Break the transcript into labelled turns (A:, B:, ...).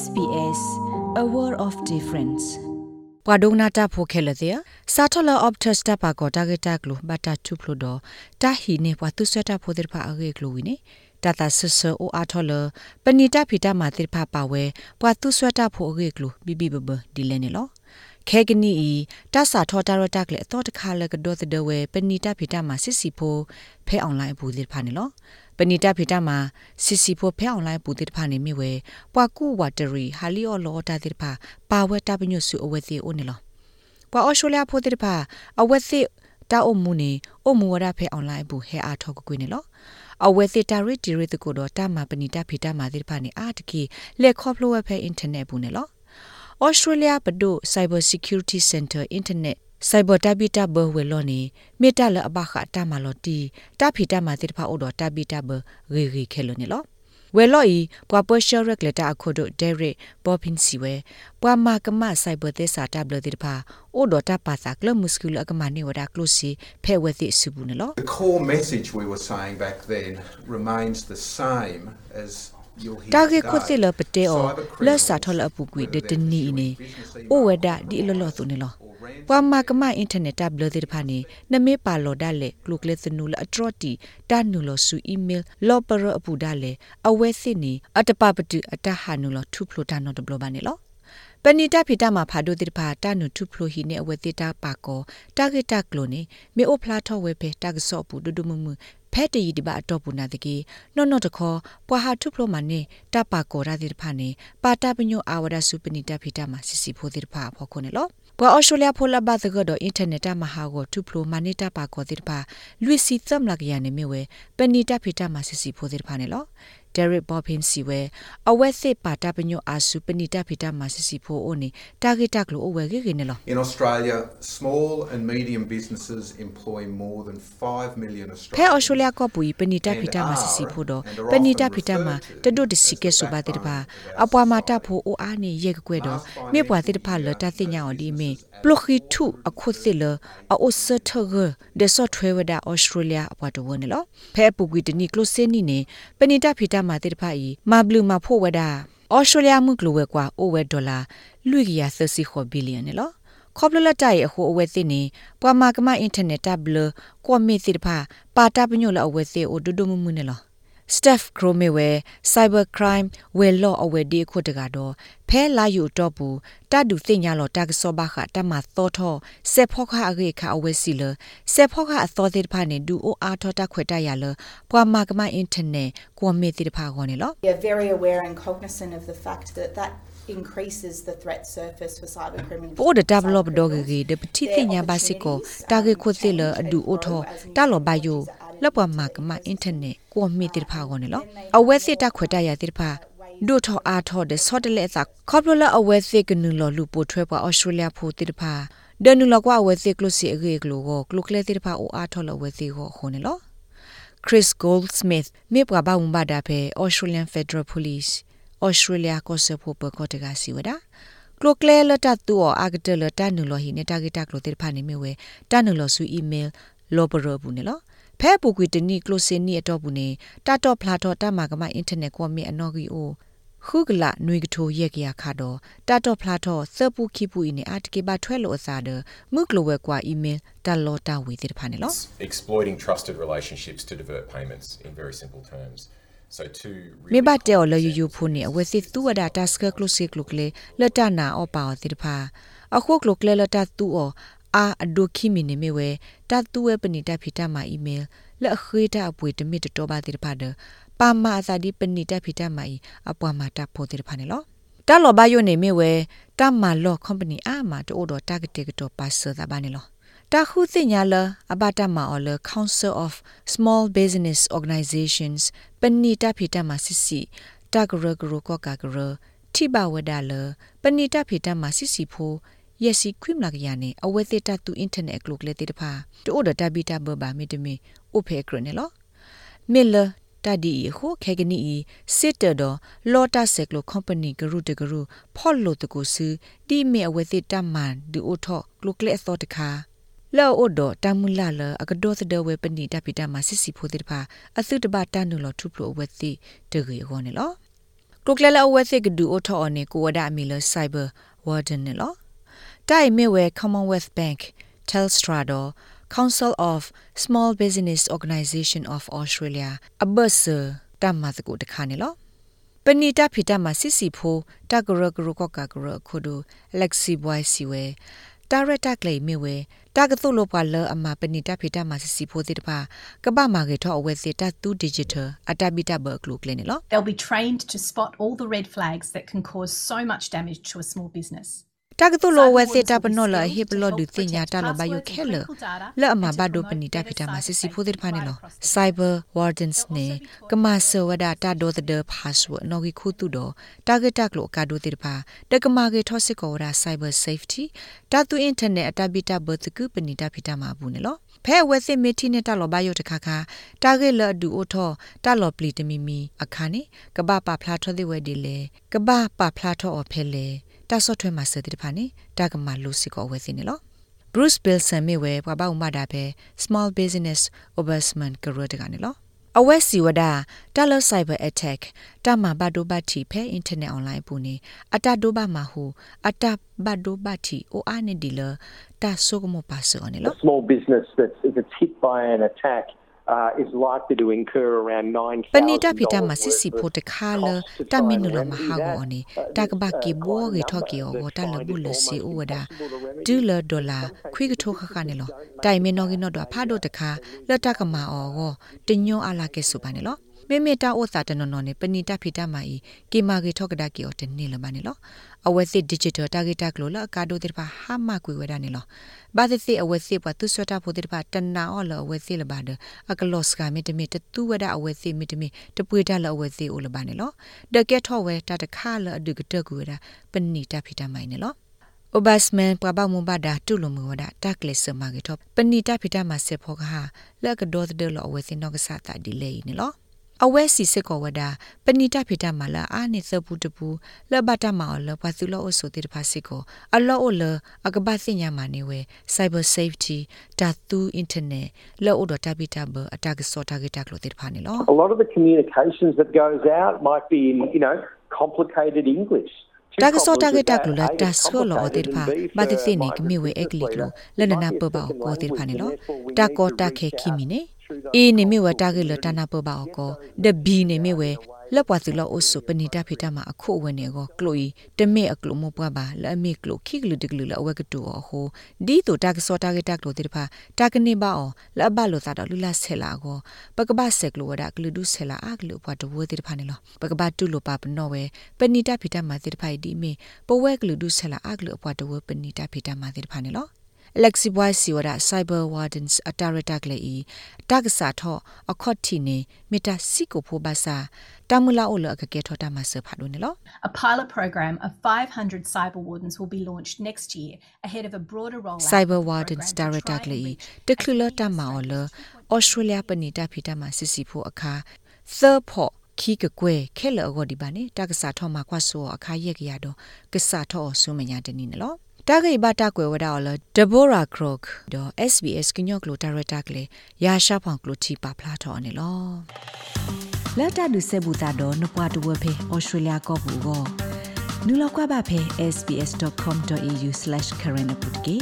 A: SBS a world of difference
B: ပဝဒုံနာတာဖိုခဲလတဲ့စာထလာအော့ပတက်စတာပါကောတာဂက်တာကလိုဘတာတူဖလိုဒတာဟီနေပဝတုဆွတာဖိုတဲ့ဖာအဂေကလိုဝီနေတာတာဆဆအိုအာထောလပနီတာဖီတာမာတိဖာပါဝဲပဝတုဆွတာဖိုအဂေကလိုဘီဘီဘဘဒီလဲနေလောခဲကနီဤတဆာထောတာရတက်လေအတော့တခါလကတော့တဲ့ဝဲပနီတာဖီတာမာစစ်စီဖိုဖဲအွန်လိုင်းဘူးဒီဖာနေလော ပဏိတဖိတမှာစီစီဖို့ဖဲအောင်လိုက်ပူတိတဖာနေမိဝဲပွာကူဝါတရီဟာလီအော်လောတာတိတဖာပါဝဲတာပညုစုအဝဲစီအိုနေလောပွာအော်ရှိုလျာဖို့တိတဖာအဝဲစီတာအုံမူနေအုံမူဝရဖဲအောင်လိုက်ဘူးဟဲအားထောက်ကွေးနေလောအဝဲစီတာရီတီရီတကိုတော့တာမပဏိတဖိတမှာတိတဖာနေအာတကီလက်ခေါပလိုဝဲဖဲအင်တာနက်ဘူးနေလော Australia ဘဒို Cyber Security Center Internet စိုက်ဘတာဘီတာဘဝဲလောနေမေတ္တလအဘခတာမလောတီတာဖီတာမတိတဖာအိုတော်တာဘီတာဘရေရေခဲလောနေလောဝဲလော်ဤပွာပရှရက်လက်တာအခုဒိုဒဲရစ်ဘောပင်စီဝဲပွာမာကမစိုက်ဘသက်စာတာဘလတိတဖာအိုတော်တာပါစာကလမုစကူလအကမနေဝဒါကလုစီဖဲဝဲသိစုဘူးနော်
C: The core message we were saying back then remains the same as
B: တာဂေခုတိလပတေအောလက်စာထောလအပူကွေဒတနီနေအိုဝဒဒီလောလောသုနေလောပွာမာကမအင်တာနက်တပ်ဘလတဲ့ဖာနေနမေပါလော်ဒါလေကလုကလက်စနူလအထရတီတာနူလောဆူအီးမေးလ်လော်ပရအပူဒါလေအဝဲစစ်နေအတပပတူအတဟာနူလောထူဖလိုတာနော်တဘလဘာနေလောပဏိတဖိတမှာဖာဒိုတိဖာတာနုထုဖလိုဟီနေအဝတိတာပါကောတာဂက်တာကလိုနေမေအိုဖလာထောဝဲဖဲတာဂဆော့ပူဒုဒုမမှု ဖဲတီဒီဘာအတော့ပူနာတကေနော်နော်တခေါ်ပွာဟာထုဖလိုမနေတာပါကောရာတိဖာနေပါတာပညိုအာဝရစုပဏိတဖိတမှာစစ်စီဖိုတိဖာဖော်ခုနေလောပွာအော်စတြေးလျဖိုလာဘတ်ကတော့အင်တာနက်မှာဟာကိုတူဖလိုမနေတာပါကောတိပါလူစီသမလကရနေမြဝဲပဏိတဖိတမှာစစ်စီဖိုတိဖာနေလော Derek Bobbin siwe awethe pata penyo asu penita phita masisi pho oni target tak lo owe ge ge ne lo
C: In Australia small and medium businesses employ more than 5 million
B: phe
C: Australians
B: Australia ko pui penita phita masisi pho do penita phita ma tado de sike so ba te ba apwa ma ta pho o a ni ye ge kwe do me pwa te pha lo ta ti nya o di me plokhi thu akhu se lo a o se thoge de software da Australia apwa to won ne lo phe pu gwi de ni close ni ne penita phita ma te pha yi ma blue ma pho wa da Australia မှုကလိုဝဲကွာအိုဝဲဒေါ်လာလွိကရ30ခေါ်ဘီလီယံနော်ခေါပလလတိုင်အခုအဝဲသိနေပွာမာကမအင်တာနက်တပ်ဘလကွန်မီစီတဖာပါတာပညိုလအဝဲသိအိုဒုဒုမမှုနေလော Steph Cromewe cyber crime ဝဲလော့အဝဲဒီခုတကတော့ဖဲလာယူတော့ဘူးတဒုသိညာလောတက်ဆောဘာခတမသောထောစေဖောခအဂေခအဝဲစီလစေဖောခအသောတိတဖာနေဒူအိုအားထောတခွေတရလပွာမာကမအင်တာနက်ကွန်မီတိတဖာခေါနေလော
D: We are very aware and cognizant of the fact that that increases the threat surface for cyber criminals.
B: ပိုဒ develop dog ge de pti tinya basiko target khu se le adu otho ta lo ba yo လပမာကမအင်တာနက်ကိုမီတိဖာကောနေလောအဝဲစစ်တခွေတရတိဖာဒိုထောအားထောတဲ့ဆော့တလက်စာခေါပလလအဝဲစစ်ကနူလောလူပိုထွဲပွားအော်စတြေးလျဖိုတိဖာဒနူလောကွာအဝဲစစ်ကလုစီအဂေကလိုကိုကလုကလေတိဖာအိုအားထောလအဝဲစစ်ကိုခုန်နေလော Chris Goldsmith မြေပွားဘာဝမ်ဘာဒါဖဲ Australian Federal Police Australia ကိုစဖို့ပကောတကစီဝဒါကလိုကလဲလတတူအာဂတလတနူလောဟိနေတာဂီတာကလိုတိဖာနေမြဝဲတနူလောဆူအီးမေးလ် လောဘရဘူးနေလောဖဲပူကွီတနီကလိုစင်နီအတော့ဘူးနေတာတော့ဖလာတော့တမကမအင်တာနက်ကွန်မီအနော်ဂီအိုခုကလနွေကထိုရက်ကရခါတော့တာတော့ဖလာတော့စပူခိပူအင်းအတကေပါထွဲလို့အစားတယ်မုကလိုဝဲကွာအီးမေးလ်တလောတာဝေတိဖာနေလော
E: exploiting trusted relationships to divert payments in very simple terms. So to
B: မေဘတဲော်လယူယူဖုန်နေအဝဲစစ်သူဝဒတာစကကလုစီကလုကလေလတနာအောပါတိတဖာအခုကလုကလေလတတူအော အာအဒိုခိမီနေမေဝဲတတူဝဲပဏိတဖိတမအီးမေးလ်လက်ခွေးတာအပွေတမစ်တော်ပါတိတဖာဒပါမအစာဒီပဏိတဖိတမအီအပွားမာတာဖို့တိတဖာနေလောတလောဘယိုနေမေဝဲတမလော company အာမတိုးတော့ target ကတော့ပါဆာတာပါနေလောတာခုသိညာလအဘတာမာအော်လ Council of Small Business Organizations ပဏိတဖိတမစစ်စီတဂရဂရကောကာဂရထိဘဝဒါလပဏိတဖိတမစစ်စီဖို ယက်စီခွိမလာကရနေအဝဲသေးတတူအင်တာနက်ကလုကလေတေတဖာတိုးဒတာဘီတာဘဘာမီတမီဥဖေကရနေလောမီလတဒီခုခေကနီစစ်တတော်လော်တာဆက်ကလိုကုမ္ပဏီဂရုတဂရုဖော်လို့တကူစဒီမီအဝဲသေးတမန်ဒီအိုထောကလုကလေသောတခါလောအိုဒတမူလာလအကဒောသဒဝေပနိတပိတမစစ်စီဖိုတိတဖာအသုတဘတနုလောထုပလိုအဝဲသိတဂေဟောနေလောကလုကလလအဝဲသိကဒူအိုထော်နေကိုဝဒအမီလ cyber warden နေလောတိုင်မေ ဝဲ Commonwealth Bank Telstra တော့ Council of Small Business Organization of Australia အဘဆာတမတ်ကိုတခါနေလောပဏိတဖိတမစစ်စီဖိုတကရကရကကကရခုဒို Alexi Boy စီဝဲတာရတက်လေမြေဝဲတာကသုလောပါလအမပဏိတဖိတမစစ်စီဖိုတိတပါကပမာကေထောအဝဲစစ်တတူ digital အတဘိတဘကလုကလေနေလော
F: They'll be trained to spot all the red flags that can cause so much damage to a small business.
B: တကတူလိုဝဲစစ်တာပနောလဟိပလောဒူတင်ညာတာလဘယိုခဲလလအမဘဒိုပနီတာဖိတာမစစ်စီဖိုတဲ့ဖာနေလော cyber wardens နေကမဆဝဒတာဒိုတဲ့ password နော်ဂီခုတူတော့ target ကလိုကာဒိုတဲ့ဖာတကမာကေထောစစ်ကောရာ cyber safety တာတူ internet အတဘီတာဘတ်ကူပနီတာဖိတာမဘူးနေလောဖဲဝဲစစ်မီတီနဲ့တလောဘယိုတခါခါတာဂက်လဒူအိုထောတလောပလီတမီမီအခါနေကဘာပါဖလာထောတဲ့ဝဲဒီလေကဘာပါဖလာထောအဖဲလေ တာဆော့ထွဲမှာစတဲ့ဖာနေတာကမာလူစီကိုဝဲစင်းနော် Bruce Bilson မြေဝဲဘဘာဥမတာပဲ Small Business Ombudsman ကရတဲ့ကနေလောအဝက်စီဝဒတာလဆိုင်ဘာအတက်တာမဘဒိုဘတ်တီဖဲအင်တာနက်အွန်လိုင်းပူနေအတဒိုဘမဟုအတဘဒိုဘတ်တီအိုအာနေဒီလတာဆုကမပါဆောနေလော
G: A small business that if it's hit by an attack uh, is likely to incur around 9,000
B: ပဏိတဖိတမစစ်စီဖို့တခါလတမင်းနလမဟာဂောနေတကဘကီဘောဂေထော့ကီယောတလဘူးလစီဥဝ ဒဒူလဒေါ်လာခွိကထိုးခခနေလောတိုင်မင်းနော်ကီနော်တော့ဖားတော့တခါလတကမာအောဂတညောအလာကေစုပါနေလောမေမေတာဩသာတနော်နော်နေပဏိတဖိတမအီကေမာဂေထော့ကဒါကီယောတနေလမနေလောအဝဲစစ် digital target ကလိုလကာဒိုတဲ့ပါဟာမကွေဝဒနေလောဘာသစ်အဝဲစစ်ပတ်သူဆွတာဖို့တဲ့ပါတနာအော်လအဝဲစစ်လဘာဒအကလော့စကမီတမီတတူဝဒအဝဲစစ်မီတမီတပွေတလအဝဲစစ်အိုလဘာနေလောဒကက်ထော့ဝဲတတခါလအဒုကတကူဝဒပဏိတဖိတမိုင်နေလော Obasman praba mubada tulo muwada takle sama ge top panita phita ma se phok ha la ka do de lo awe sin no ka sa ta delay ni lo အဝဲစီစစ်ကောဝဒပဏိတဖိတမလာအာနိသဘူးတပူလဘတာမောလပသုလောအဆိုတိတဖာစစ်ကိုအလောအလအကပတ်စညာမနေဝဲ cyber safety တတူ internet လောအဒတာပိတဘအတကစောတာဂက်တကလို့တိတဖာနေလော
G: A lot of the communications that goes out might be in, you know, complicated English. Too
B: တာကစောတာဂက်တ
G: complicated
B: ကလို့လာ
G: A,
B: တ
G: it's
B: ဆောလောအတိတ
G: complicated,
B: ဖာ
G: and B,
B: ဘာတိ
G: for
B: စိနေကမိဝဲ
G: migrant
B: အကလီက
G: people
B: လို့
G: later,
B: လနနာပပ
G: speak a
B: ကိုတိတဖာနေလော
G: second language,
B: တာ
G: and
B: ကော
G: therefore
B: တာ
G: we
B: ခေ
G: need to
B: ခိမီနေ
G: reach out through those
B: အေနေမိဝတာဂက်လတနာပပအောကောဒဘီနေမိဝဲလက်ပွားသူလောအဆုပဏိတဖိတမှာအခုအဝဲနေကိုကလိုီတမေအကလိုမပွားပါလအမေကလိုခိကလူတကလူလအဝဲကတူအဟိုဒီတိုတာကစောတာဂက်တကလိုတိတဖာတာကနေပါအောလအဘလိုသာတော့လူလာဆဲလာကိုပကပဆက်ကလိုဝဒကလူဒုဆဲလာအကလူပွားတဝဲတိတဖာနေလောပကပတူလိုပါပနောဝဲပဏိတဖိတမှာတိတဖိုင်ဒီမေပဝဲကလူဒုဆဲလာအကလူအပွားတဝဲပဏိတဖိတမှာတိတဖာနေလော Alexi Boy Siwara Cyber Wardens Atarata Glei Dagsa tho akhothi ne mita siko pho basa tamula olo akake tho ta ma se phado ne lo
F: A pilot program of 500 cyber wardens will be launched next year ahead of a broader rollout.
B: Cyber
F: of the
B: Wardens
F: program to
B: Director
F: try and
B: Glei
F: reach
B: teklulo
F: at
B: ta
F: least
B: ma
F: 20%
B: olo Australia panita phita ma sisi pho akha third pho ခီကကွဲခဲလအဂောဒီပါနေတက္ကစာထောမှာကွာဆိုအခါရက်ကြရတော့ကဆာထောဆုမညာတနီနော် တာဂိဘတာကွယ်ဝဒါလဒဘိုရာခရော့ဒေါ် SBS ကညော့ကလိုဒါရတာကလေရာရှာဖောင်ကလိုတီပါဖလာထောနေလော
A: လာတာဒုစေဘူတာတော့နပွားတဝဖေဩစတြေးလျကောဘူကိုနူလောက်ကွာပါဖေ sbs.com.au/current ပုတ်ကေ